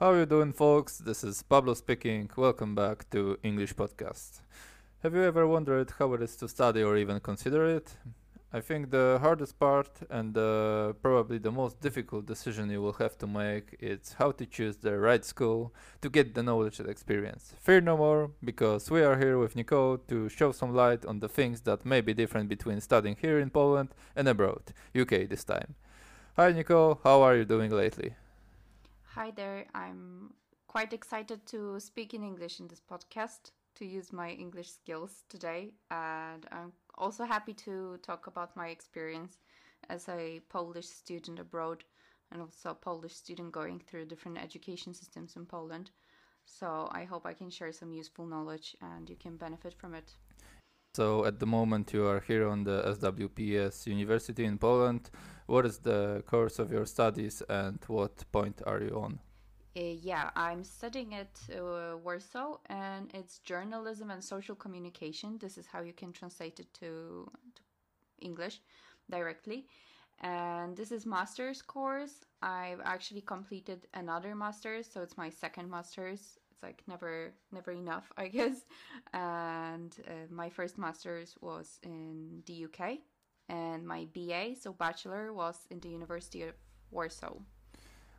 How are you doing, folks? This is Pablo speaking. Welcome back to English Podcast. Have you ever wondered how it is to study or even consider it? I think the hardest part and uh, probably the most difficult decision you will have to make is how to choose the right school to get the knowledge and experience. Fear no more, because we are here with Nikol to show some light on the things that may be different between studying here in Poland and abroad, UK this time. Hi Nikol, how are you doing lately? Hi there. I'm quite excited to speak in English in this podcast, to use my English skills today. And I'm also happy to talk about my experience as a Polish student abroad and also a Polish student going through different education systems in Poland. So I hope I can share some useful knowledge and you can benefit from it. So at the moment you are here on the SWPS University in Poland. What is the course of your studies and what point are you on? Uh, yeah, I'm studying at uh, Warsaw and it's journalism and social communication. This is how you can translate it to, to English directly. And this is master's course. I've actually completed another master's, so it's my second master's it's like never never enough i guess and uh, my first master's was in the uk and my ba so bachelor was in the university of warsaw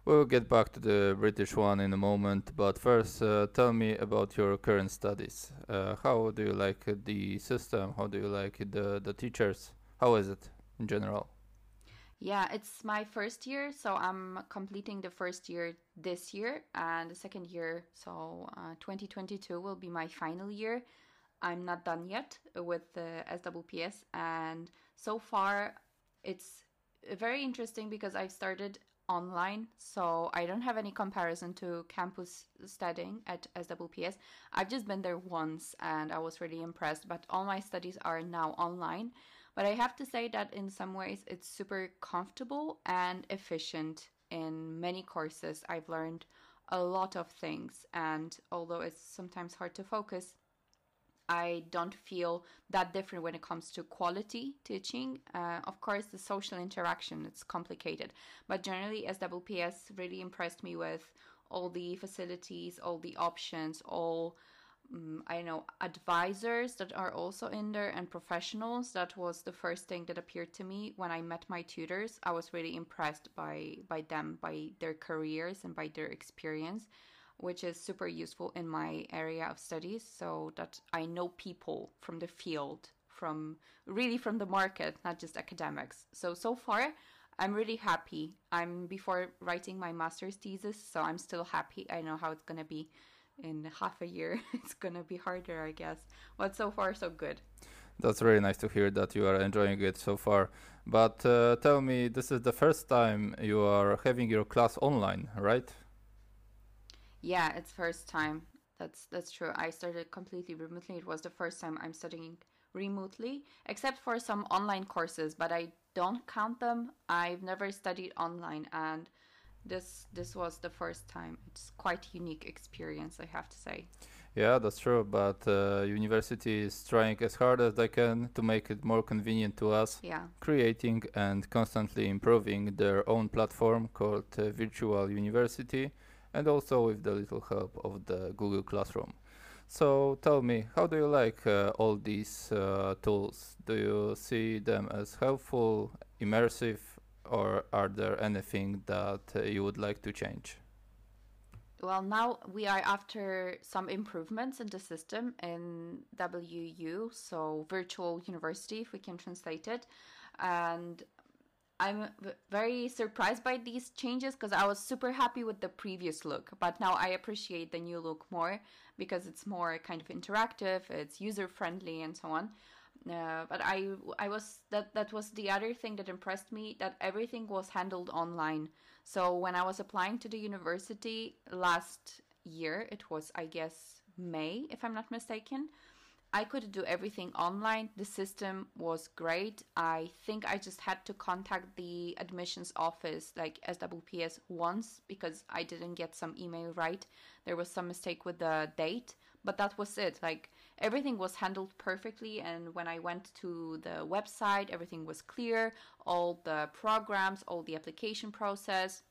We'll get back to the British one in a moment, but first, uh, tell me about your current studies. Uh, how do you like the system? How do you like the the teachers? How is it in general? Yeah, it's my first year, so I'm completing the first year this year, and the second year, so uh, 2022 will be my final year. I'm not done yet with the SWPS, and so far it's very interesting because I've started online, so I don't have any comparison to campus studying at SWPS. I've just been there once and I was really impressed, but all my studies are now online. But I have to say that in some ways it's super comfortable and efficient. In many courses, I've learned a lot of things, and although it's sometimes hard to focus, I don't feel that different when it comes to quality teaching. Uh, of course, the social interaction it's complicated, but generally, SWPS really impressed me with all the facilities, all the options, all um, I know advisors that are also in there and professionals. That was the first thing that appeared to me when I met my tutors. I was really impressed by by them, by their careers and by their experience, which is super useful in my area of studies. So that I know people from the field, from really from the market, not just academics. So so far. I'm really happy. I'm before writing my master's thesis, so I'm still happy. I know how it's going to be in half a year it's gonna be harder i guess. But so far so good. That's really nice to hear that you are enjoying it so far. But uh, tell me this is the first time you are having your class online right? Yeah it's first time. That's that's true. I started completely remotely. It was the first time i'm studying remotely except for some online courses but i don't count them. I've never studied online and this this was the first time. It's quite unique experience, I have to say. Yeah, that's true. But uh, university is trying as hard as they can to make it more convenient to us. Yeah. Creating and constantly improving their own platform called uh, Virtual University, and also with the little help of the Google Classroom. So tell me, how do you like uh, all these uh, tools? Do you see them as helpful, immersive, or are there anything that uh, you would like to change? Well, now we are after some improvements in the system in WU, so virtual university, if we can translate it. And I'm very surprised by these changes because I was super happy with the previous look, but now I appreciate the new look more because it's more kind of interactive, it's user friendly, and so on. Uh, but I I was that that was the other thing that impressed me that everything was handled online. So when I was applying to the university last year, it was I guess May if I'm not mistaken. I could do everything online. The system was great. I think I just had to contact the admissions office, like SWPS, once because I didn't get some email right. There was some mistake with the date, but that was it. Like everything was handled perfectly and when i went to the website everything was clear all the programs all the application process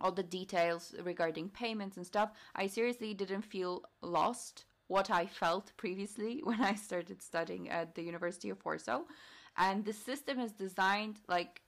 all the details regarding payments and stuff, I seriously didn't feel lost what I felt previously when I started studying at the University of Warsaw. And the system is designed like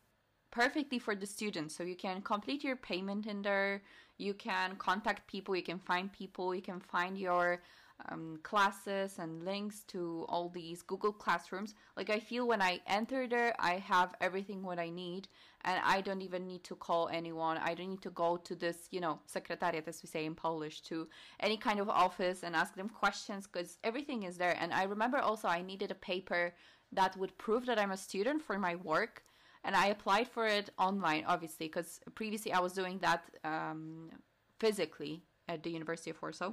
perfectly for the students. So you can complete your payment in there, you can contact people, you can find people, you can find your um, classes and links to all these Google Classrooms. Like I feel when I enter there, I have everything what I need, and I don't even need to call anyone. I don't need to go to this, you know, secretariat, as we say in Polish, to any kind of office and ask them questions because everything is there. And I remember also I needed a paper that would prove that I'm a student for my work. And I applied for it online, obviously, because previously I was doing that um, physically at the University of Warsaw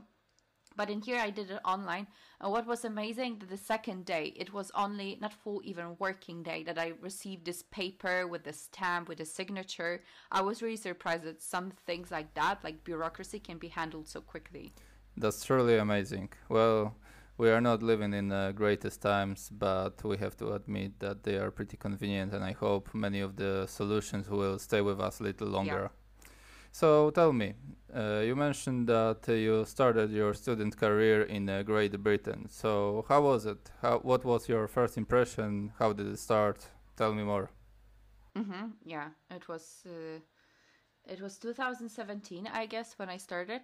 but in here I did it online. And what was amazing that the second day, it was only not full even working day that I received this paper with the stamp with the signature. I was really surprised that some things like that, like bureaucracy, can be handled so quickly. That's truly amazing. Well, we are not living in the greatest times, but we have to admit that they are pretty convenient, and I hope many of the solutions will stay with us a little longer. Yeah. So tell me, uh, you mentioned that you started your student career in uh, Great Britain. So how was it? How, what was your first impression? How did it start? Tell me more. Mm-hmm. Yeah, it was. Uh, it was 2017, I guess, when I started.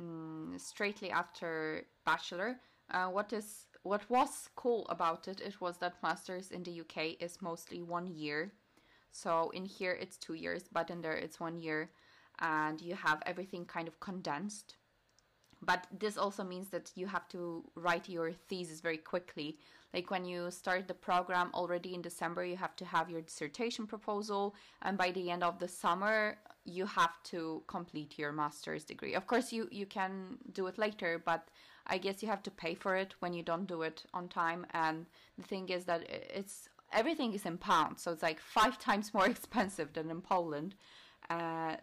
Mm, straightly after bachelor. Uh, what is what was cool about it? It was that masters in the UK is mostly one year. So in here it's two years, but in there it's one year and you have everything kind of condensed. But this also means that you have to write your thesis very quickly. Like when you start the program already in December, you have to have your dissertation proposal, and by the end of the summer, you have to complete your master's degree. Of course, you, you can do it later, but I guess you have to pay for it when you don't do it on time. And the thing is that it's everything is in pounds, so it's like five times more expensive than in Poland. Uh,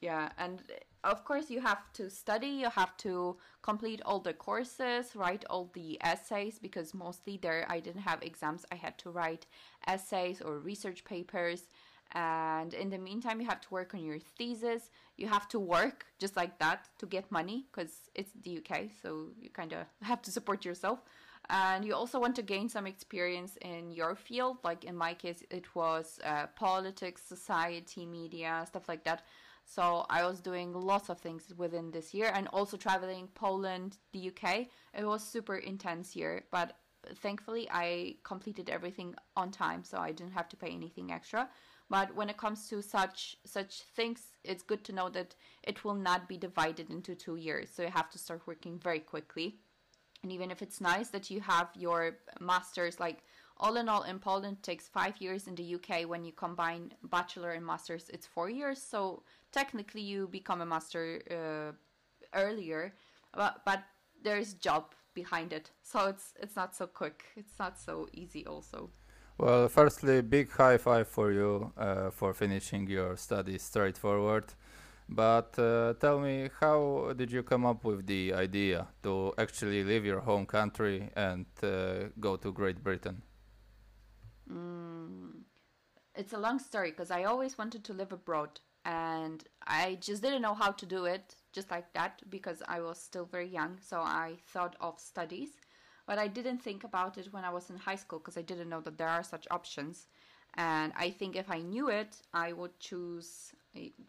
yeah and of course you have to study you have to complete all the courses write all the essays because mostly there i didn't have exams i had to write essays or research papers. And in the meantime you have to work on your thesis. You have to work just like that to get money because it's the uk so you kind of have to support yourself. And you also want to gain some experience in your field. Like in my case it was uh, politics society media stuff like that so I was doing lots of things within this year and also traveling Poland, the UK. It was super intense year, but thankfully I completed everything on time, so I didn't have to pay anything extra. But when it comes to such such things, it's good to know that it will not be divided into two years. So you have to start working very quickly. And even if it's nice that you have your masters like all in all in Poland takes 5 years in the UK when you combine bachelor and masters it's 4 years so technically you become a master uh, earlier, but but there's job behind it, so it's it's not so quick. It's not so easy also. Well, firstly, big high five for you uh, for finishing your studies straightforward. But uh, tell me, how did you come up with the idea to actually leave your home country and uh, go to Great Britain? Mm, it's a long story because I always wanted to live abroad and I just didn't know how to do it just like that because I was still very young. So I thought of studies, but I didn't think about it when I was in high school because I didn't know that there are such options. And I think if I knew it, I would choose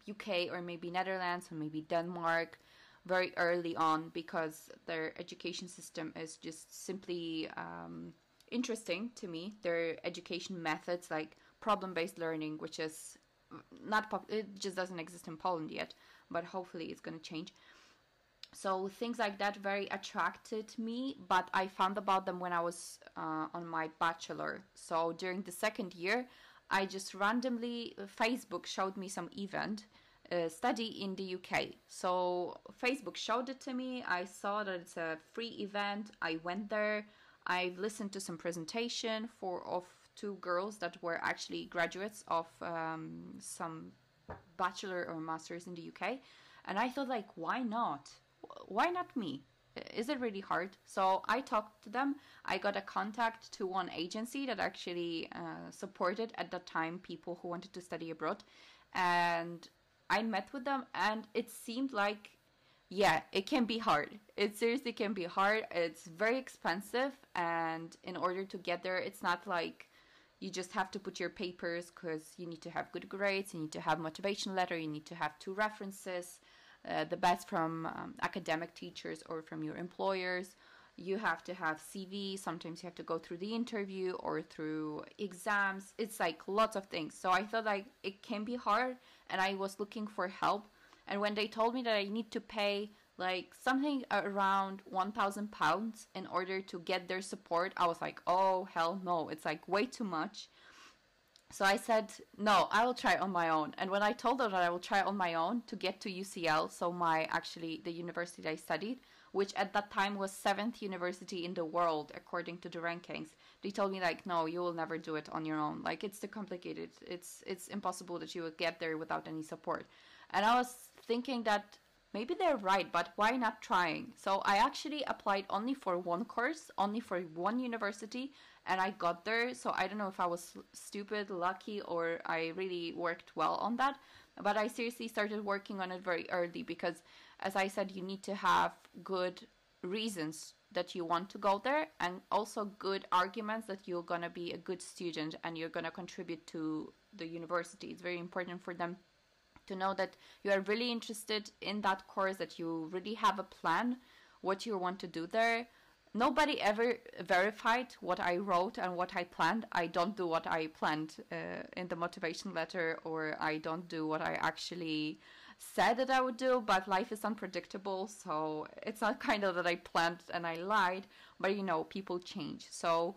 UK or maybe Netherlands or maybe Denmark very early on because their education system is just simply um, interesting to me. Their education methods, like problem based learning, which is not pop- it just doesn't exist in Poland yet, but hopefully it's to change. So things like that very attracted me, but I found about them when I was uh, on my bachelor. So during the second year, I just randomly Facebook showed me some event uh, study in the UK. So Facebook showed it to me. I saw that it's a free event. I went there. I listened to some presentation for of two girls that were actually graduates of um, some bachelor or masters in the UK, and I thought like, why not? Why not me? Is it really hard? So I talked to them. I got a contact to one agency that actually uh, supported at that time people who wanted to study abroad, and I met with them and it seemed like yeah, it can be hard. It seriously can be hard. It's very expensive and in order to get there, it's not like you just have to put your papers because you need to have good grades, you need to have motivation letter, you need to have two references, uh, the best from um, academic teachers or from your employers you have to have CV. Sometimes you have to go through the interview or through exams. It's like lots of things. So I thought like it can be hard, and I was looking for help. And when they told me that I need to pay like something around 1000 pounds in order to get their support, I was like, oh hell no, it's like way too much. So I said, no, I will try on my own. And when I told them that I will try on my own to get to UCL, so my actually the university I studied, which at that time was seventh university in the world according to the rankings. They told me like, no, you will never do it on your own. Like it's too complicated. It's it's impossible that you will get there without any support. And I was thinking that maybe they're right, but why not trying? So I actually applied only for one course, only for one university, and I got there. So I don't know if I was stupid, lucky, or I really worked well on that. But I seriously started working on it very early because as I said, you need to have good reasons that you want to go there and also good arguments that you're going to be a good student and you're going to contribute to the university. It's very important for them to know that you are really interested in that course, that you really have a plan, what you want to do there. Nobody ever verified what I wrote and what I planned. I don't do what I planned uh, in the motivation letter, or I don't do what I actually said that I would do, but life is unpredictable, so it's not kind of that I planned and I lied, but you know, people change. So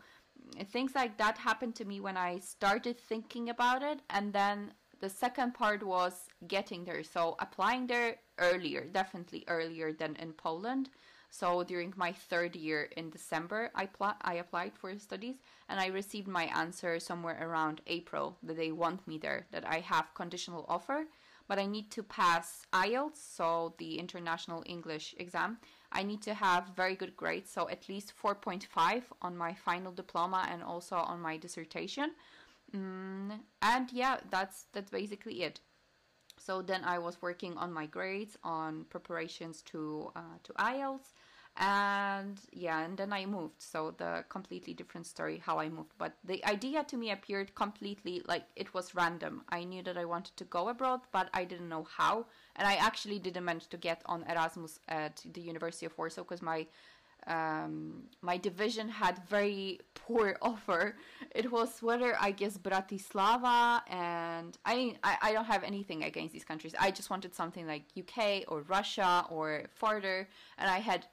things like that happened to me when I started thinking about it, and then the second part was getting there. So applying there earlier, definitely earlier than in Poland. So during my third year in December, I I applied for studies and I received my answer somewhere around April that they want me there, that I have conditional offer but I need to pass IELTS, so the International English exam. I need to have very good grades, so at least 4.5 on my final diploma and also on my dissertation. Mm, and yeah, that's that's basically it. So then I was working on my grades, on preparations to uh, to IELTS, and yeah and then i moved. So the completely different story how i moved. But the idea to me appeared completely like it was random. I knew that i wanted to go abroad but i didn't know how. And i actually didn't manage to get on erasmus at the university of warsaw because my um, my division had very poor offer. It was whether I guess Bratislava and I, I I don't have anything against these countries. I just wanted something like UK or Russia or farther, and I had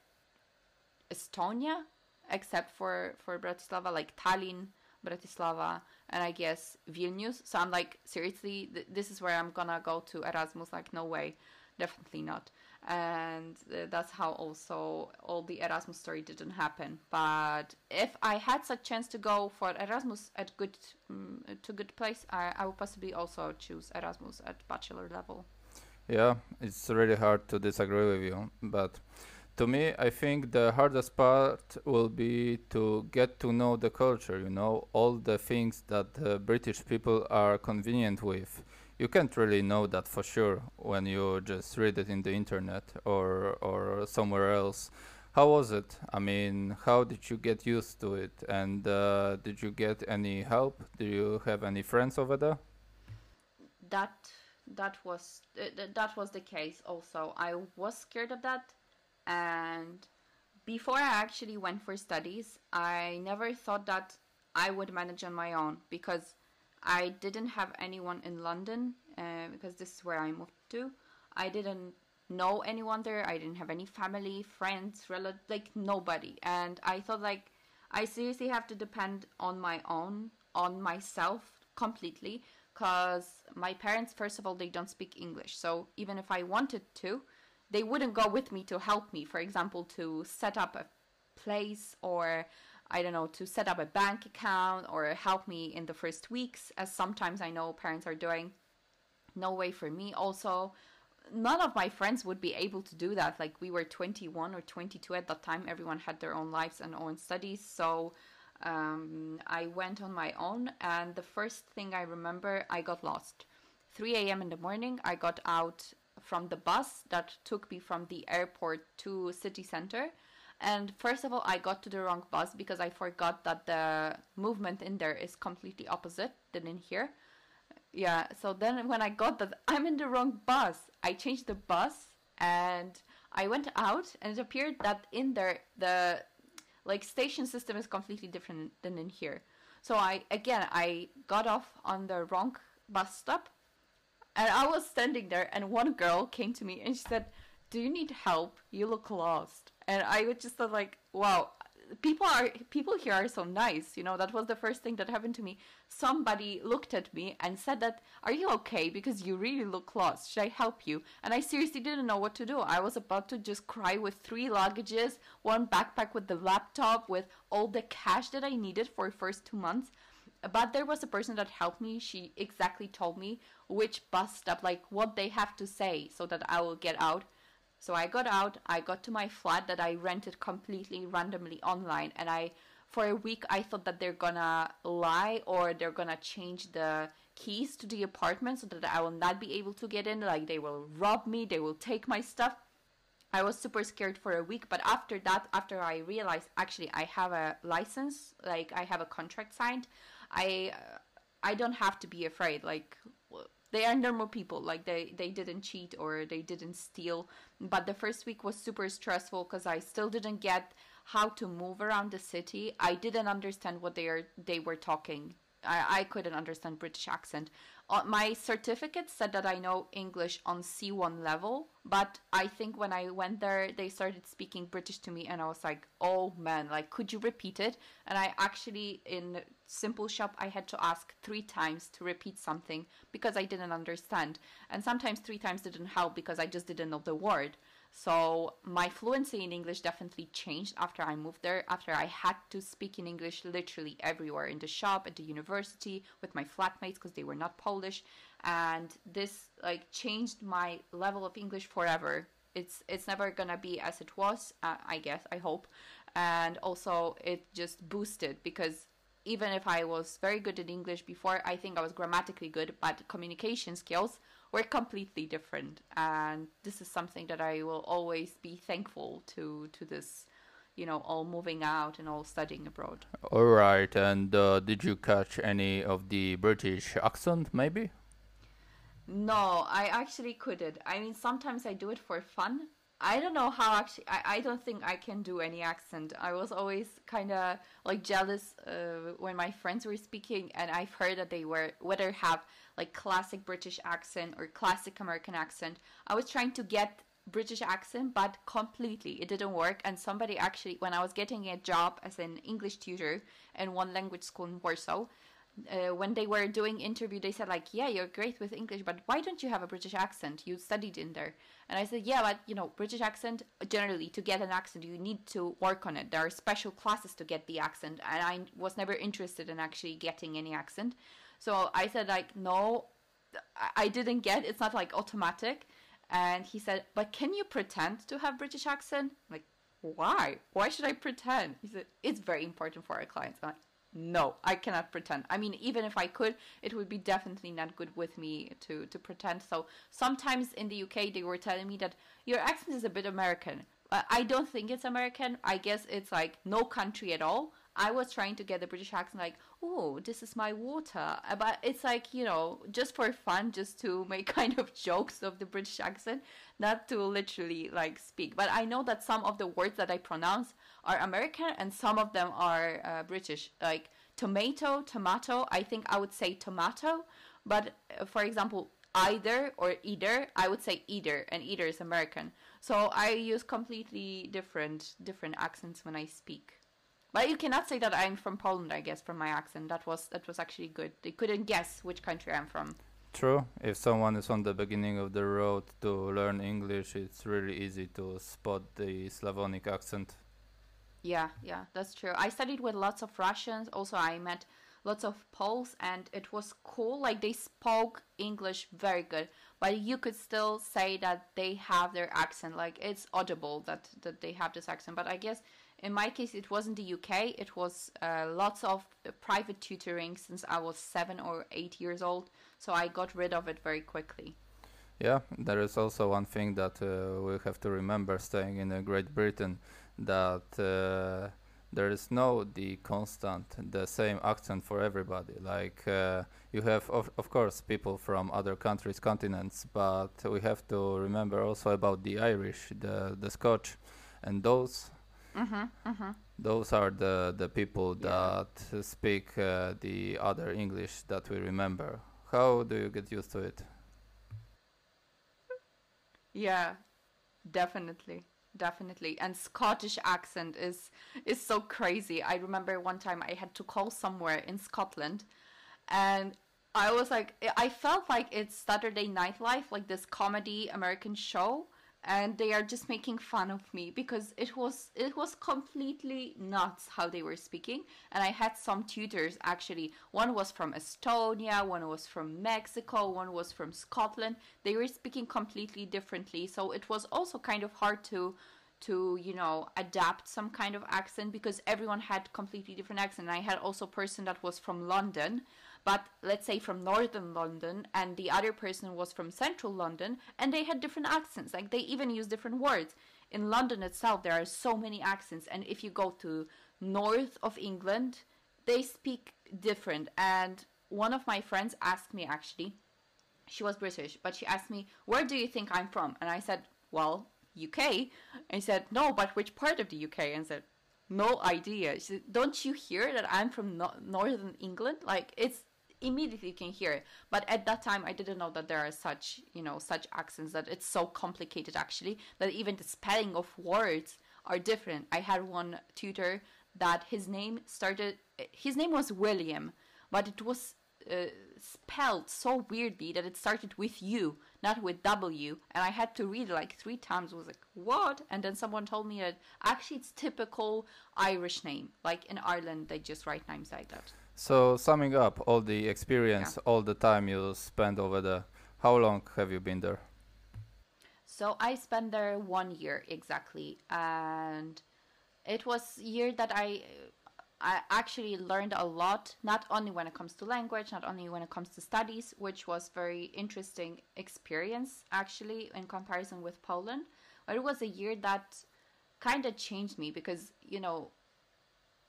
Estonia, except for for Bratislava, like Tallinn, Bratislava, and I guess Vilnius. So I'm like, seriously, th- this is where I'm gonna go to Erasmus? Like, no way, definitely not. And that's how also all the Erasmus story didn't happen. But if I had such chance to go for Erasmus at good um, to good place, I, I would possibly also choose Erasmus at bachelor level. Yeah, it's really hard to disagree with you, but to me, I think the hardest part will be to get to know the culture, you know, all the things that the British people are convenient with. You can't really know that for sure when you just read it in the internet or, or somewhere else. How was it? I mean, how did you get used to it? And uh, did you get any help? Do you have any friends over there? That that was uh, that was the case. Also, I was scared of that and before I actually went for studies, I never thought that I would manage on my own because I didn't have anyone in London uh, because this is where I moved to. I didn't know anyone there. I didn't have any family, friends, relatives, like nobody. And I thought like I seriously have to depend on my own, on myself completely because my parents first of all they don't speak English. So even if I wanted to, they wouldn't go with me to help me, for example, to set up a place or I don't know, to set up a bank account or help me in the first weeks, as sometimes I know parents are doing. No way for me. Also, none of my friends would be able to do that. Like, we were 21 or 22 at that time, everyone had their own lives and own studies. So, um, I went on my own, and the first thing I remember, I got lost. 3 a.m. in the morning. I got out from the bus that took me from the airport to city center. And first of all, I got to the wrong bus because I forgot that the movement in there is completely opposite than in here. Yeah, so then when I got that I'm in the wrong bus, I changed the bus and I went out and it appeared that in there the like station system is completely different than in here. So I again I got off on the wrong bus stop and I was standing there and one girl came to me and she said, "Do you need help? You look lost." And I was just thought like, "Wow, people are people here are so nice you know that was the first thing that happened to me. Somebody looked at me and said that are you okay? Because you really look lost. Should i help you? And i seriously didn't know what to do. I was about to just cry with three luggages one backpack with the laptop with all the cash that i needed for first two months. But there was a person that helped me. She exactly told me which bus stop like what they have to say so that i will get out so I got out, I got to my flat that I rented completely randomly online and I for a week I thought that they're gonna lie or they're gonna change the keys to the apartment so that I will not be able to get in like they will rob me, they will take my stuff. I was super scared for a week, but after that, after I realized actually I have a license, like I have a contract signed, I I don't have to be afraid. Like they are normal people. Like they they didn't cheat or they didn't steal. But the first week was super stressful because i still didn't get how to move around the city. I didn't understand what they are they were talking I, I couldn't understand British accent. Uh, my certificate said that I know English on C1 level, but I think when I went there, they started speaking British to me, and I was like, "Oh man, like, could you repeat it?" And I actually, in Simple Shop, I had to ask three times to repeat something because I didn't understand, and sometimes three times didn't help because I just didn't know the word. So my fluency in English definitely changed after I moved there, after I had to speak in English literally everywhere in the shop, at the university, with my flatmates because they were not Polish. And this like changed my level of English forever. It's it's never gonna be as it was, uh, I guess, I hope. And also it just boosted because even if I was very good in English before, I think I was grammatically good, but communication skills we're completely different and this is something that i will always be thankful to to this you know all moving out and all studying abroad. All right and uh, did you catch any of the british accent maybe? No i actually couldn't. I mean sometimes i do it for fun I don't know how actually. I, I don't think I can do any accent. I was always kind of like jealous uh, when my friends were speaking, and I've heard that they were whether have like classic British accent or classic American accent. I was trying to get British accent, but completely it didn't work. And somebody actually, when I was getting a job as an English tutor in one language school in Warsaw, uh, when they were doing interview, they said like, "Yeah, you're great with English, but why don't you have a British accent? You studied in there." And I said, "Yeah, but you know, British accent generally to get an accent, you need to work on it. There are special classes to get the accent, and I was never interested in actually getting any accent. So I said like, no, I didn't get. It's not like automatic." And he said, "But can you pretend to have British accent?" I'm like, why? Why should I pretend? He said, "It's very important for our clients." I'm like, no i cannot pretend. I mean even if i could it would be definitely not good with me to to pretend. So sometimes in the uk they were telling me that your accent is a bit american. I don't think it's american. I guess it's like no country at all. I was trying to get the British accent, like, oh, this is my water. Uh, but it's like, you know, just for fun, just to make kind of jokes of the British accent, not to literally like speak. But I know that some of the words that I pronounce are American and some of them are uh, British. Like tomato, tomato, I think I would say tomato. But uh, for example, either or either, I would say either, and either is American. So I use completely different different accents when I speak. But you cannot say that I'm from Poland, I guess, from my accent. That was that was actually good. They couldn't guess which country I'm from. True. If someone is on the beginning of the road to learn English, it's really easy to spot the Slavonic accent. Yeah, yeah, that's true. I studied with lots of Russians. Also, I met lots of Poles, and it was cool. Like they spoke English very good, but you could still say that they have their accent. Like it's audible that that they have this accent. But I guess in my case, it wasn't the UK. It was uh, lots of private tutoring since I was seven or eight years old. So I got rid of it very quickly. Yeah, there is also one thing that uh, we have to remember staying in Great Britain that uh, there is no the constant the same accent for everybody like uh, you have of, of course people from other countries continents but we have to remember also about the irish the the scotch and those Mm-hmm, mm-hmm. those are the the people Yeah. that speak uh, the other english that we remember how do you get used to it Yeah, definitely. Definitely. And Scottish accent is is so crazy. I remember one time I had to call somewhere in Scotland and I was like I felt like it's Saturday Night Live, like this comedy American show, and they are just making fun of me because it was it was completely nuts how they were speaking. And i had some tutors actually. One was from estonia one was from mexico one was from scotland. They were speaking completely differently. So it was also kind of hard to to you know adapt some kind of accent because everyone had completely different accent. I had also a person that was from london but let's say from northern London and the other person was from central London and they had different accents. Like they even use different words. In London itself, there are so many accents, and if you go to north of England, they speak different. And one of my friends asked me actually, she was British, but she asked me, Where do you think I'm from? And I said, Well, UK. And he said, No, but which part of the UK? And I said, No idea. She said, Don't you hear that I'm from no- northern England? Like, it's immediately you can hear it. But at that time i didn't know that there are such you know such accents that it's so complicated actually that even the spelling of words are different. I had one tutor that his name started his name was william but it was uh, spelled so weirdly that it started with u not with w. And i had to read like three times. I was like what? And then someone told me that actually it's typical irish name like in ireland they just write names like that so summing up all the experience all the time you spent over there how long have you been there? So I spent there one year exactly, and it was a year that I I actually learned a lot. Not only when it comes to language, not only when it comes to studies, which was very interesting experience actually in comparison with Poland, but it was a year that kind of changed me because you know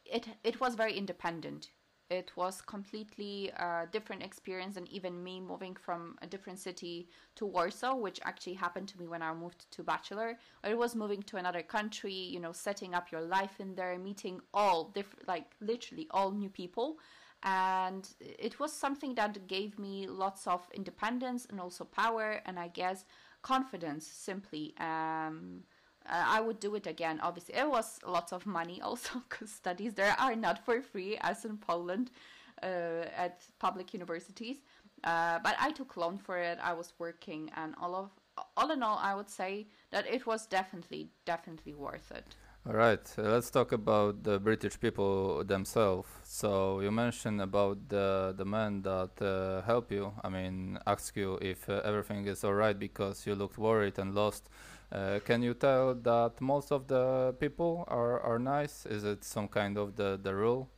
it it was very independent it was completely a different experience and even me moving from a different city to warsaw which actually happened to me when i moved to bachelor. It was moving to another country you know setting up your life in there meeting all different like literally all new people. And it was something that gave me lots of independence and also power and i guess confidence simply. Um, uh, I would do it again. Obviously, it was lots of money also because studies there are not for free as in Poland uh, at public universities. Uh, but I took loan for it. I was working, and all of all in all, I would say that it was definitely definitely worth it. All right, uh, let's talk about the British people themselves. So you mentioned about the the man that uh, help you. I mean, ask you if uh, everything is all right because you looked worried and lost. Uh, can you tell that most of the people are, are nice? Is it some kind of the, the rule?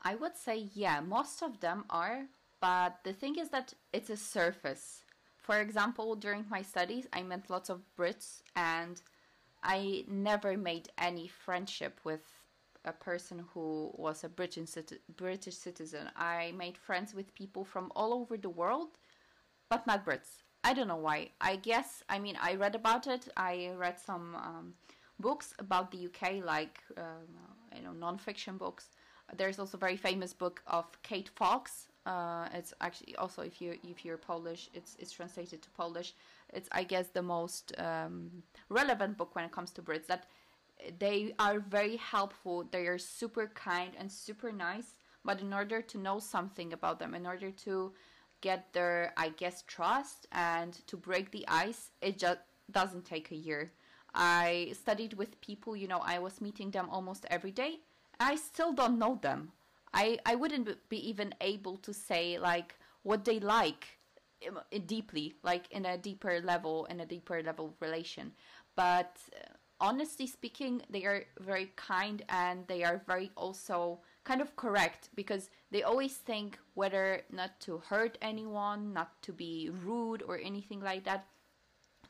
I would say yeah, most of them are, but the thing is that it's a surface. For example, during my studies, I met lots of Brits and I never made any friendship with a person who was a British British citizen. I made friends with people from all over the world, but not Brits. I don't know why. I guess I mean I read about it. I read some um, books about the UK, like um, you know non-fiction books. There's also a very famous book of Kate Fox. Uh, it's actually also if you if you're Polish, it's it's translated to Polish. It's I guess the most um, relevant book when it comes to Brits. That they are very helpful. They are super kind and super nice. But in order to know something about them, in order to get their, I guess, trust and to break the ice, it just doesn't take a year. I studied with people, you know, I was meeting them almost every day. I still don't know them. I, I wouldn't be even able to say, like, what they like um, deeply, like in a deeper level, in a deeper level relation. But uh, honestly speaking, they are very kind and they are very also kind of correct because they always think whether not to hurt anyone, not to be rude or anything like that.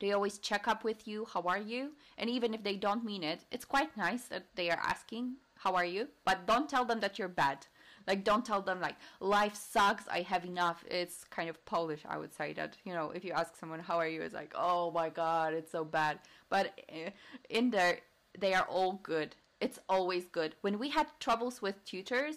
They always check up with you, how are you? And even if they don't mean it, it's quite nice that they are asking, how are you? But don't tell them that you're bad. Like, don't tell them, like, life sucks, I have enough. It's kind of Polish, I would say, that, you know, if you ask someone, how are you? It's like, oh my god, it's so bad. But uh, in there, they are all good. It's always good. When we had troubles with tutors,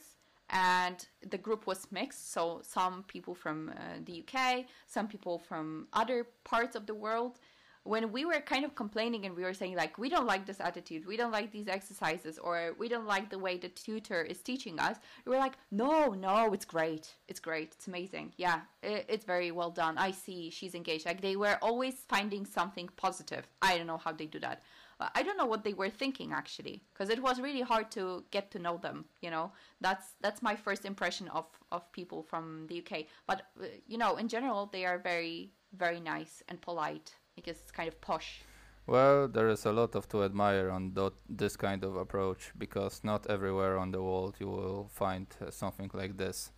and the group was mixed, so some people from uh, the UK, some people from other parts of the world, when we were kind of complaining and we were saying like we don't like this attitude. We don't like these exercises or we don't like the way the tutor is teaching us we were like no no it's great. It's great. It's amazing. Yeah it, it's very well done. I see. She's engaged. Like they were always finding something positive. I don't know how they do that I don't know what they were thinking actually, because it was really hard to get to know them. You know, that's that's my first impression of of people from the UK. But uh, you know, in general, they are very very nice and polite because it's kind of posh. Well, there is a lot of to admire on this kind of approach because not everywhere on the world you will find uh, something like this.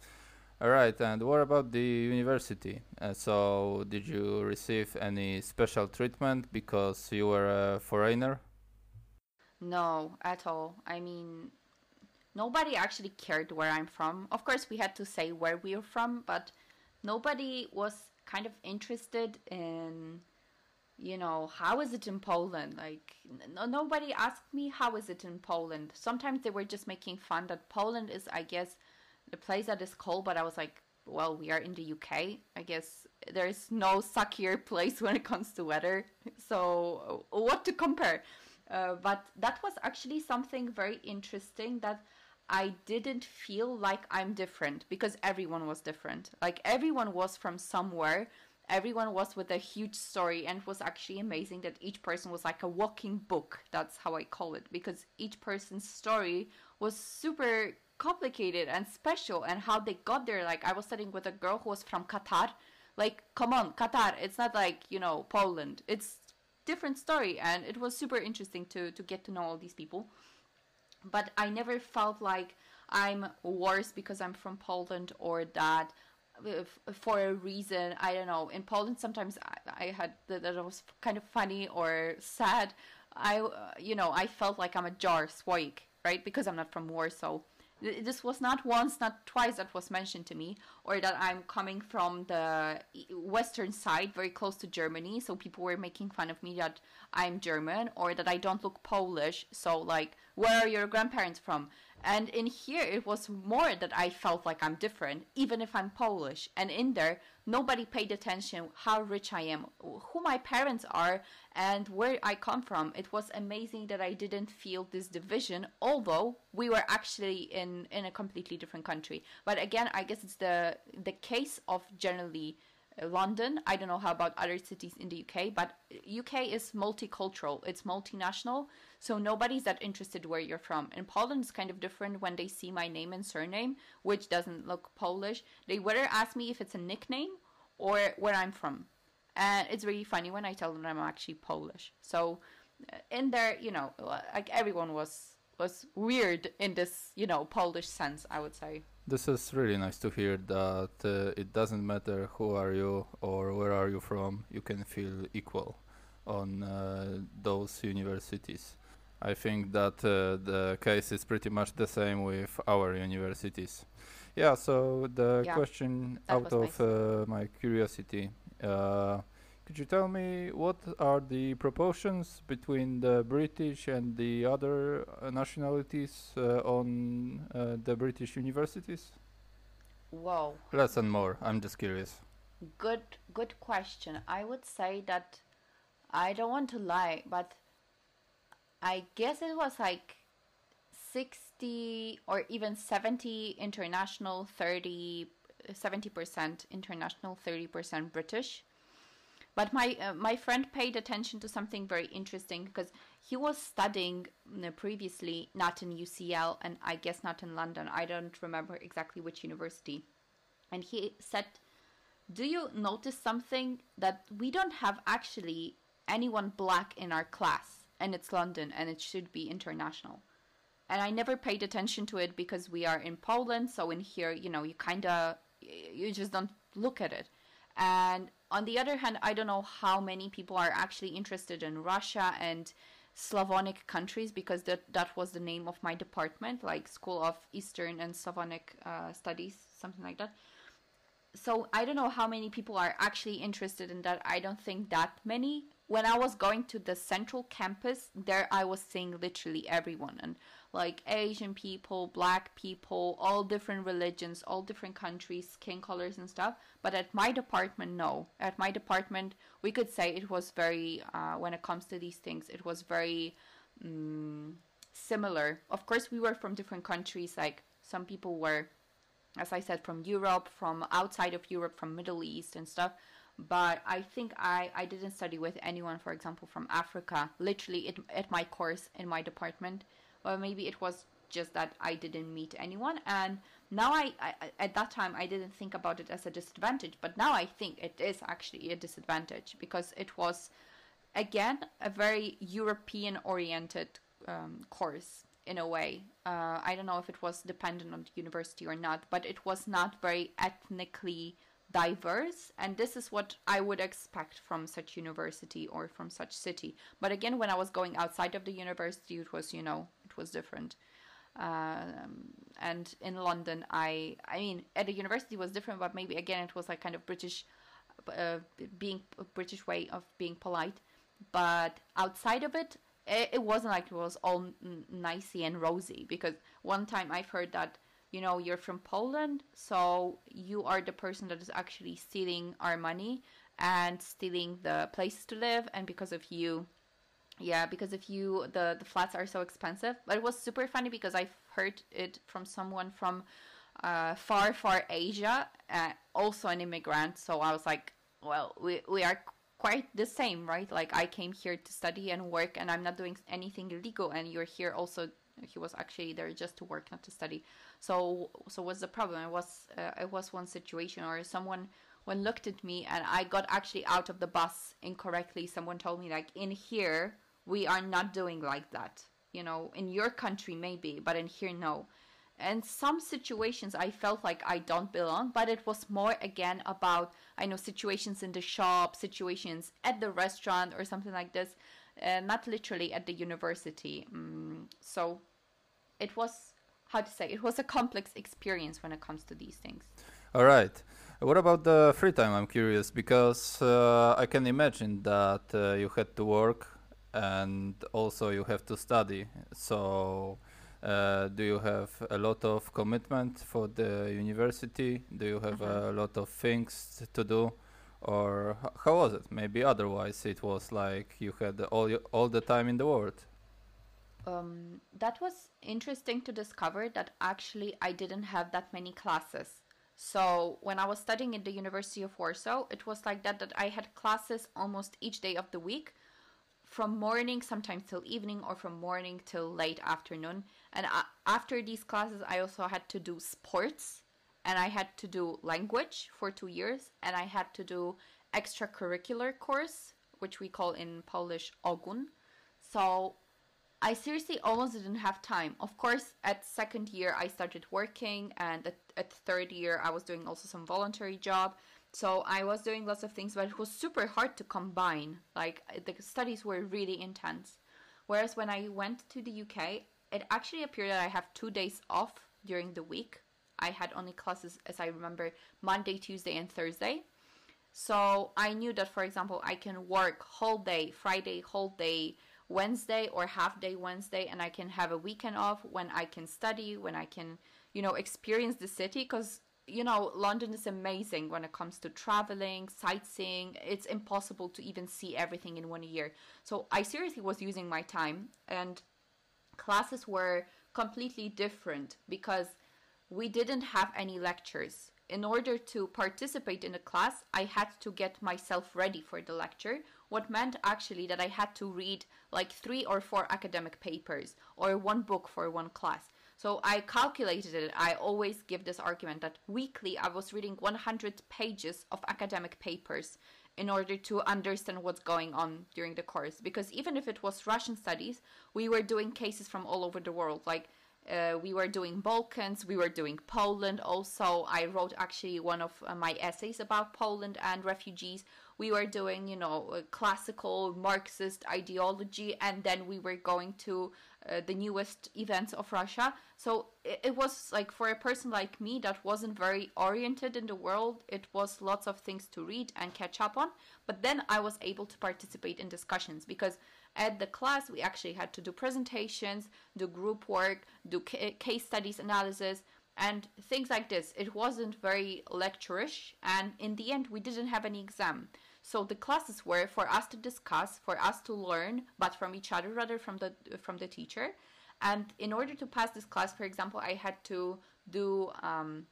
All right, and what about the university? Uh, so, did you receive any special treatment because you were a foreigner? No, at all. I mean, nobody actually cared where I'm from. Of course, we had to say where we are from, but nobody was kind of interested in you know, how is it in Poland? Like, nobody asked me how is it in Poland. Sometimes they were just making fun that Poland is, I guess, the place that is cold. But I was like, well, we are in the UK. I guess there is no suckier place when it comes to weather. So, what to compare? Uh, but that was actually something very interesting that I didn't feel like I'm different because everyone was different. Like everyone was from somewhere everyone was with a huge story and it was actually amazing that each person was like a walking book that's how i call it because each person's story was super complicated and special and how they got there like i was studying with a girl who was from qatar like come on qatar it's not like you know poland it's different story and it was super interesting to to get to know all these people but i never felt like i'm worse because i'm from poland or that for a reason. I don't know. In Poland, sometimes I, I had that, that was kind of funny or sad. I, uh, you know, I felt like I'm a jar słoik, right? Because I'm not from Warsaw. This was not once, not twice that was mentioned to me, or that I'm coming from the western side, very close to Germany. So people were making fun of me that I'm German, or that I don't look Polish. So like, where are your grandparents from? And in here, it was more that I felt like I'm different, even if I'm Polish. And in there, nobody paid attention how rich I am, who my parents are, and where I come from. It was amazing that I didn't feel this division, although we were actually in in a completely different country. But again, I guess it's the the case of generally London. I don't know how about other cities in the UK, but UK is multicultural. It's multinational, so nobody's that interested where you're from. In Poland, it's kind of different when they see my name and surname, which doesn't look Polish. They whether ask me if it's a nickname or where I'm from, and it's really funny when I tell them I'm actually Polish. So uh, in there, you know, like everyone was was weird in this, you know, Polish sense, I would say. This is really nice to hear that uh, it doesn't matter who are you or where are you from, you can feel equal on uh, those universities. I think that uh, the case is pretty much the same with our universities. Yeah, so the yeah, question out of nice. Uh, my curiosity uh, could you tell me what are the proportions between the British and the other uh, nationalities uh, on uh, the British universities? Whoa. Less and more. I'm just curious. Good, good question. I would say that I don't want to lie, but I guess it was like 60 or even 70 international, 30, 70% international, 30% British. But my uh, my friend paid attention to something very interesting because he was studying previously not in UCL and I guess not in London. I don't remember exactly which university. And he said, "Do you notice something that we don't have actually anyone black in our class and it's London and it should be international?" and I never paid attention to it because we are in Poland. So in here, you know, you kind of you just don't look at it. And on the other hand, I don't know how many people are actually interested in Russia and Slavonic countries because that that was the name of my department, like School of Eastern and Slavonic uh, Studies, something like that. So I don't know how many people are actually interested in that. I don't think that many. When I was going to the central campus, there I was seeing literally everyone and like Asian people, black people, all different religions, all different countries, skin colors and stuff. But at my department, no. At my department, we could say it was very, uh, when it comes to these things, it was very um, similar. Of course, we were from different countries. Like some people were, as I said, from Europe, from outside of Europe, from Middle East and stuff but I think I, I didn't study with anyone, for example, from Africa, literally it, at my course in my department or maybe it was just that I didn't meet anyone. And now I, I, at that time, I didn't think about it as a disadvantage, but now I think it is actually a disadvantage because it was, again, a very European oriented um, course in a way. Uh, I don't know if it was dependent on the university or not, but it was not very ethnically diverse and this is what i would expect from such university or from such city but again when i was going outside of the university it was you know it was different. Um, and in london i i mean at the university was different but maybe again it was like kind of british uh, being a british way of being polite. But outside of it it, it wasn't like it was all n- nicey and rosy because one time i've heard that you know you're from Poland, so you are the person that is actually stealing our money and stealing the places to live, and because of you, yeah, because if you, the the flats are so expensive. But it was super funny because I've heard it from someone from uh, far far Asia, uh, also an immigrant. So I was like, well, we we are quite the same, right? Like I came here to study and work, and I'm not doing anything illegal, and you're here also he was actually there just to work not to study so so what's the problem it was uh, it was one situation or someone when looked at me and i got actually out of the bus incorrectly someone told me like in here we are not doing like that you know in your country maybe but in here no and some situations i felt like i don't belong but it was more again about i know situations in the shop situations at the restaurant or something like this uh, not literally at the university um, so it was how to say it was a complex experience when it comes to these things. All right. What about the free time? I'm curious because uh, I can imagine that uh, you had to work and also you have to study. So, uh, do you have a lot of commitment for the university? Do you have mm-hmm. a lot of things to do? Or how was it? Maybe otherwise it was like you had all all the time in the world um, that was interesting to discover that actually I didn't have that many classes. So when I was studying at the University of Warsaw, it was like that that I had classes almost each day of the week, from morning sometimes till evening, or from morning till late afternoon. And after these classes, I also had to do sports, and I had to do language for two years, and I had to do extracurricular course, which we call in Polish ogun. So I seriously almost didn't have time. Of course, at second year I started working, and at, at third year I was doing also some voluntary job. So I was doing lots of things, but it was super hard to combine. Like uh, the studies were really intense. Whereas when I went to the UK, it actually appeared that I have two days off during the week. I had only classes, as I remember, Monday, Tuesday, and Thursday. So I knew that, for example, I can work whole day, Friday, whole day, Wednesday or half day Wednesday and I can have a weekend off when I can study, when I can, you know, experience the city because you know, London is amazing when it comes to traveling, sightseeing. It's impossible to even see everything in one year. So I seriously was using my time and classes were completely different because we didn't have any lectures. In order to participate in a class, I had to get myself ready for the lecture, what meant actually that I had to read like three or four academic papers or one book for one class. So I calculated it. I always give this argument that weekly I was reading 100 pages of academic papers in order to understand what's going on during the course. Because even if it was Russian studies, we were doing cases from all over the world. Like uh, we were doing Balkans, we were doing Poland also. I wrote actually one of uh, my essays about Poland and refugees. We were doing, you know, uh, classical Marxist ideology, and then we were going to uh, the newest events of Russia. So it, it, was like for a person like me that wasn't very oriented in the world, it was lots of things to read and catch up on. But then I was able to participate in discussions because at the class we actually had to do presentations, do group work, do ca- case studies analysis, and things like this. It wasn't very lecturish, and in the end, we didn't have any exam. So the classes were for us to discuss, for us to learn, but from each other rather from the from the teacher. And in order to pass this class, for example, I had to do um,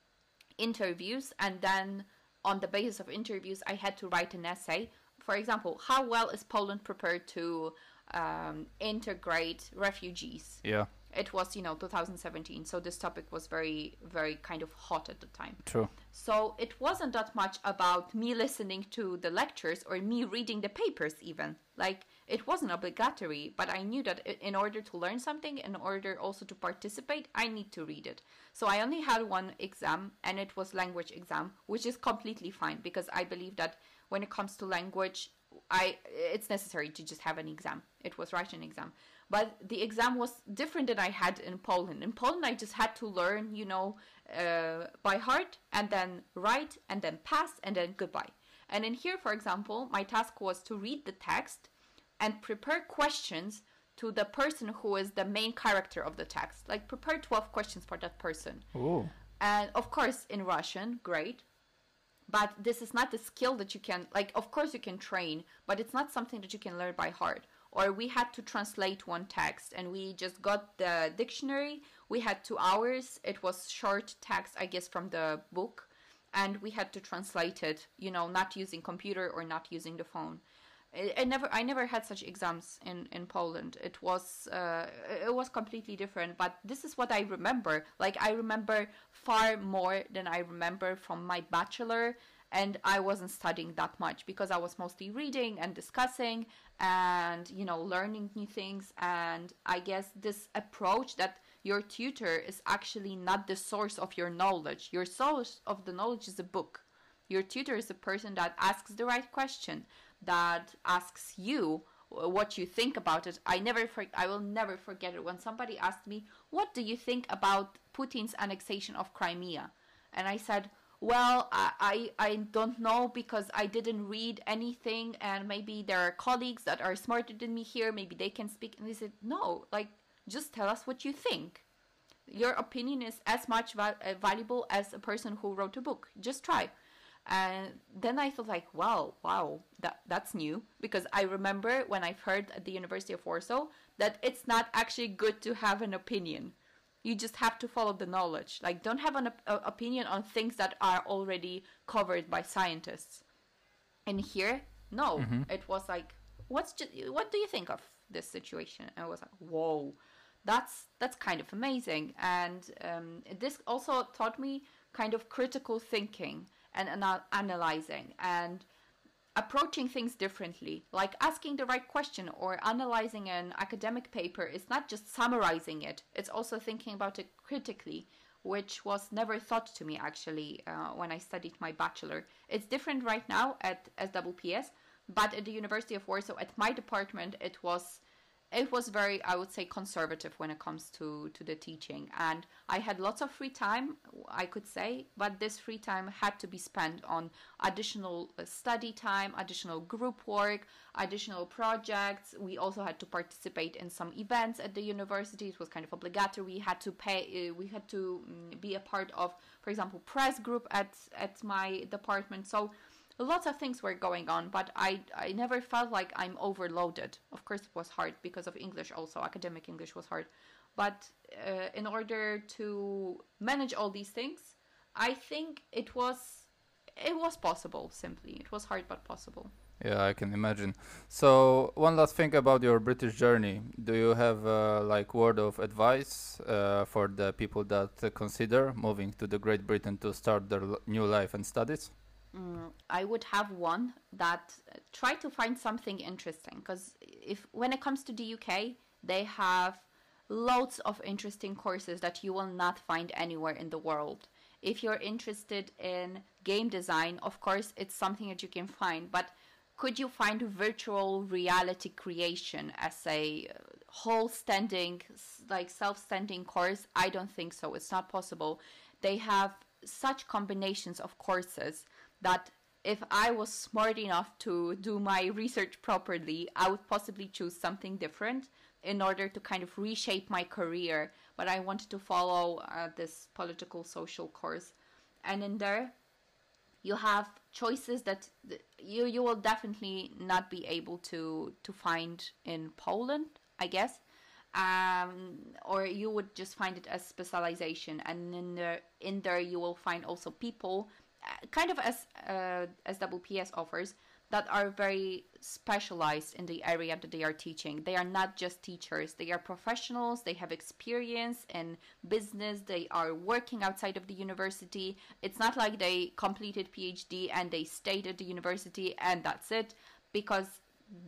interviews, and then on the basis of interviews, I had to write an essay. For example, how well is Poland prepared to um, integrate refugees? Yeah it was you know 2017 so this topic was very very kind of hot at the time. True. So it wasn't that much about me listening to the lectures or me reading the papers even. Like it wasn't obligatory but i knew that in order to learn something in order also to participate i need to read it. So i only had one exam and it was language exam which is completely fine because i believe that when it comes to language i it's necessary to just have an exam. It was writing exam but the exam was different than I had in Poland. In Poland, I just had to learn, you know, uh, by heart and then write and then pass and then goodbye. And in here, for example, my task was to read the text and prepare questions to the person who is the main character of the text. Like prepare 12 questions for that person. Ooh. And of course, in Russian, great. But this is not the skill that you can, like, of course, you can train, but it's not something that you can learn by heart or we had to translate one text and we just got the dictionary. We had two hours. It was short text i guess from the book and we had to translate it you know not using computer or not using the phone. It, never i never had such exams in in poland. It was uh, it was completely different but this is what i remember. Like i remember far more than i remember from my bachelor and I wasn't studying that much because I was mostly reading and discussing and you know learning new things. And I guess this approach that your tutor is actually not the source of your knowledge. Your source of the knowledge is a book. Your tutor is a person that asks the right question that asks you what you think about it. I never for, i will never forget it. When somebody asked me what do you think about putin's annexation of crimea? And i said well I, I i don't know because i didn't read anything and maybe there are colleagues that are smarter than me here. Maybe they can speak. And they said no like just tell us what you think. Your opinion is as much uh, valuable as a person who wrote a book. Just try. And then i thought like wow wow that that's new. Because i remember when i've heard at the university of warsaw that it's not actually good to have an opinion you just have to follow the knowledge. Like don't have an op- opinion on things that are already covered by scientists. And here no. Mm-hmm. it was like what's just, what do you think of this situation? And i was like whoa that's that's kind of amazing. And um, this also taught me kind of critical thinking and ana- analyzing. And approaching things differently, like asking the right question or analyzing an academic paper is not just summarizing it, it's also thinking about it critically, which was never thought to me actually uh, when I studied my bachelor. It's different right now at SWPS, but at the University of Warsaw, at my department, it was it was very i would say conservative when it comes to to the teaching. And i had lots of free time i could say but this free time had to be spent on additional uh, study time additional group work additional projects. We also had to participate in some events at the university. It was kind of obligatory. We had to pay uh, we had to um, be a part of for example press group at at my department. So lots of things were going on, but I I never felt like I'm overloaded. Of course, it was hard because of English. Also, academic English was hard, but uh, in order to manage all these things, I think it was it was possible. Simply, it was hard but possible. Yeah, I can imagine. So, one last thing about your British journey. Do you have uh, like word of advice uh, for the people that consider moving to the Great Britain to start their new life and studies? Mm, I would have one that uh, try to find something interesting because if when it comes to the UK, they have loads of interesting courses that you will not find anywhere in the world. If you're interested in game design, of course, it's something that you can find, but could you find virtual reality creation as a uh, whole standing, like self standing course? I don't think so. It's not possible. They have such combinations of courses that if I was smart enough to do my research properly, I would possibly choose something different in order to kind of reshape my career. But I wanted to follow uh, this political social course. And in there, you have choices that you you will definitely not be able to to find in Poland, I guess. Um, or you would just find it as specialization, and in there in there you will find also people, kind of as uh, as WPS offers, that are very specialized in the area that they are teaching. They are not just teachers, they are professionals, they have experience in business, they are working outside of the university. It's not like they completed PhD and they stayed at the university and that's it, because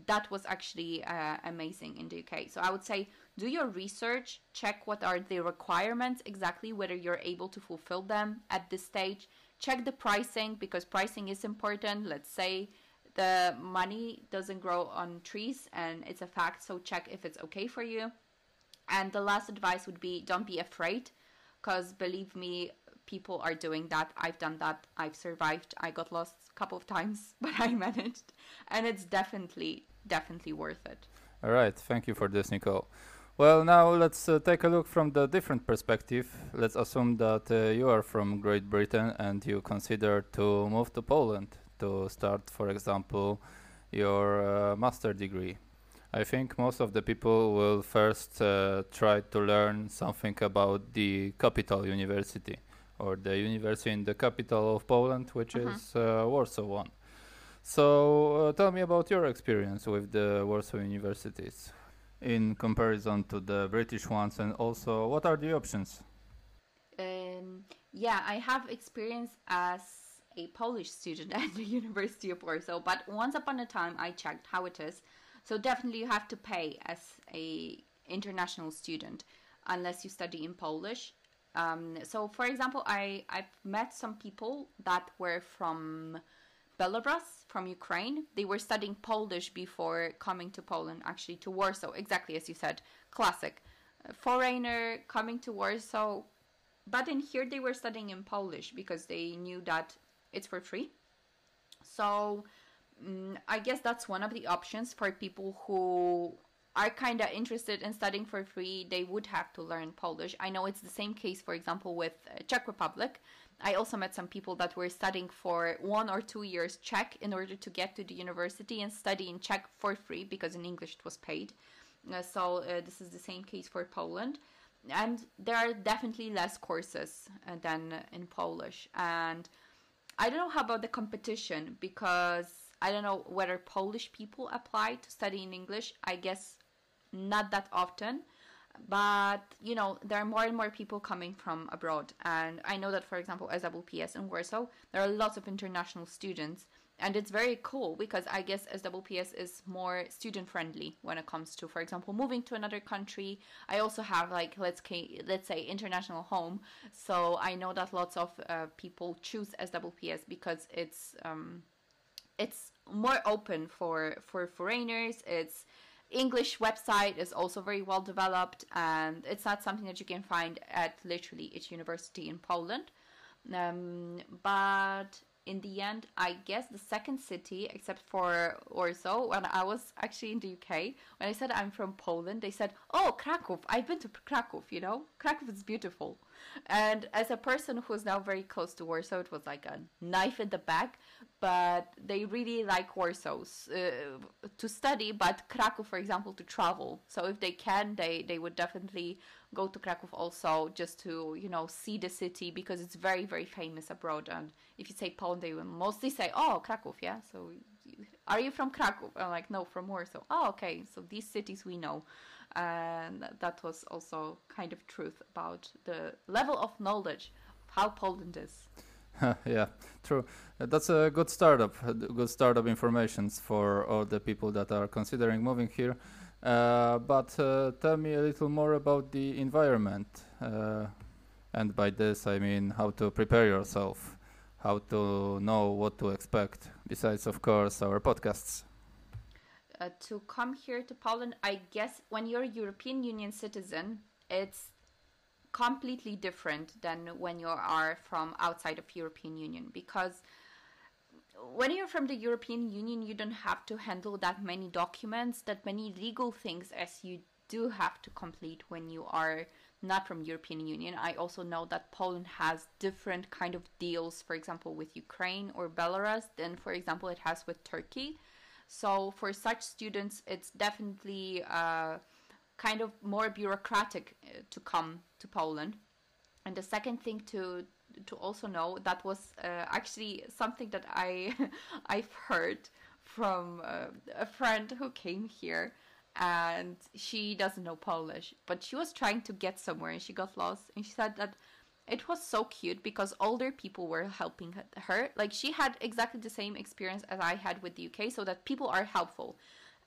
that was actually uh, amazing in the UK. So I would say do your research, check what are the requirements exactly, whether you're able to fulfill them at this stage. Check the pricing because pricing is important. Let's say the money doesn't grow on trees and it's a fact so check if it's okay for you. And the last advice would be don't be afraid because believe me people are doing that. I've done that. I've survived. I got lost a couple of times but i managed. And it's definitely definitely worth it. All right. Thank you for this Nikol well now let's uh, take a look from the different perspective let's assume that uh, you are from great britain and you consider to move to poland to start, for example, your uh, master degree. I think most of the people will first uh, try to learn something about the capital university or the university in the capital of Poland, which uh-huh. is uh, Warsaw one. So uh, tell me about your experience with the Warsaw universities in comparison to the British ones and also what are the options? Um, yeah, I have experience as a Polish student at the University of Warsaw, but once upon a time I checked how it is. So definitely you have to pay as a international student unless you study in Polish. Um, so for example, I I've met some people that were from Belarus, from Ukraine. They were studying Polish before coming to Poland, actually to Warsaw. Exactly as you said, classic. A foreigner coming to Warsaw, but in here they were studying in Polish because they knew that it's for free. So um, I guess that's one of the options for people who are kind of interested in studying for free. They would have to learn Polish. I know it's the same case, for example, with uh, Czech Republic. I also met some people that were studying for one or two years Czech in order to get to the university and study in Czech for free because in English it was paid. Uh, so uh, this is the same case for Poland. And there are definitely less courses uh, than in Polish. And I don't know how about the competition because I don't know whether Polish people apply to study in English. I guess not that often. But you know, there are more and more people coming from abroad, and I know that, for example, SWPS in Warsaw, there are lots of international students, and it's very cool because I guess SWPS is more student friendly when it comes to, for example, moving to another country. I also have like let's let's say international home, so I know that lots of uh, people choose SWPS because it's um, it's more open for for foreigners. It's English website is also very well developed, and it's not something that you can find at literally each university in Poland. Um, but in the end, I guess the second city, except for Warsaw, when I was actually in the UK, when I said I'm from Poland, they said, "Oh, Krakow! I've been to Krakow. You know, Krakow is beautiful." And as a person who's now very close to Warsaw, it was like a knife in the back. But they really like Warsaw uh, to study, but Krakow, for example, to travel. So if they can, they they would definitely go to Krakow also just to you know see the city because it's very very famous abroad. And if you say Poland, they will mostly say, "Oh, Krakow, yeah." So are you from Krakow? I'm like, no, from Warsaw. Oh, okay. So these cities we know and that was also kind of truth about the level of knowledge of how Poland is. yeah, true. Uh, that's a good startup, good startup informations for all the people that are considering moving here. Uh, but uh, tell me a little more about the environment. Uh, and by this, I mean how to prepare yourself, how to know what to expect, besides, of course, our podcasts. Uh, to come here to Poland, I guess when you're a European Union citizen, it's completely different than when you are from outside of European Union because when you're from the European Union, you don't have to handle that many documents, that many legal things as you do have to complete when you are not from European Union. I also know that Poland has different kind of deals, for example, with Ukraine or Belarus than, for example, it has with Turkey. So for such students, it's definitely uh, kind of more bureaucratic uh, to come to Poland. And the second thing to to also know that was uh, actually something that I I've heard from uh, a friend who came here and she doesn't know Polish, but she was trying to get somewhere and she got lost. And she said that it was so cute because older people were helping her. Like she had exactly the same experience as I had with the UK, so that people are helpful.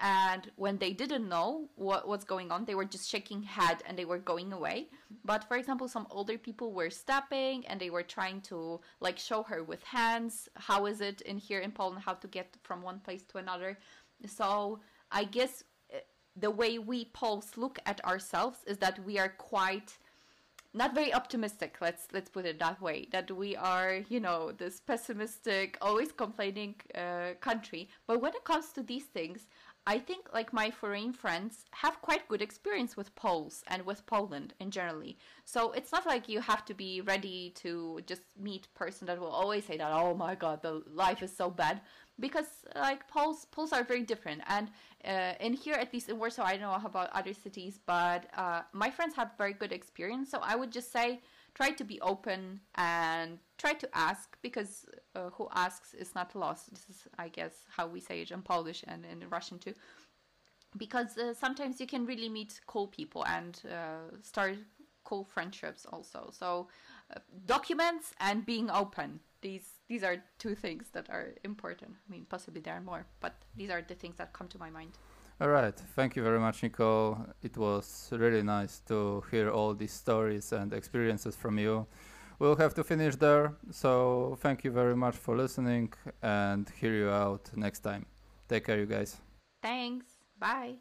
And when they didn't know what was going on, they were just shaking head and they were going away. But for example, some older people were stopping and they were trying to like show her with hands how is it in here in Poland how to get from one place to another. So I guess eh, the way we Poles look at ourselves is that we are quite not very optimistic let's let's put it that way that we are you know this pessimistic always complaining uh, country. But when it comes to these things i think like my foreign friends have quite good experience with poles and with poland in generally. So it's not like you have to be ready to just meet person that will always say that oh my god the life is so bad. Because like Poles Poles are very different. And uh, in here at least in Warsaw I don't know about other cities but uh, my friends have very good experience. So I would just say try to be open and try to ask because uh, who asks is not lost this is I guess how we say it in Polish and in Russian too because uh, sometimes you can really meet cool people and uh, start cool friendships also so uh, documents and being open these these are two things that are important. I mean, possibly there are more, but these are the things that come to my mind. All right. Thank you very much, Nikol. It was really nice to hear all these stories and experiences from you. We'll have to finish there. So thank you very much for listening and hear you out next time. Take care, you guys. Thanks. Bye.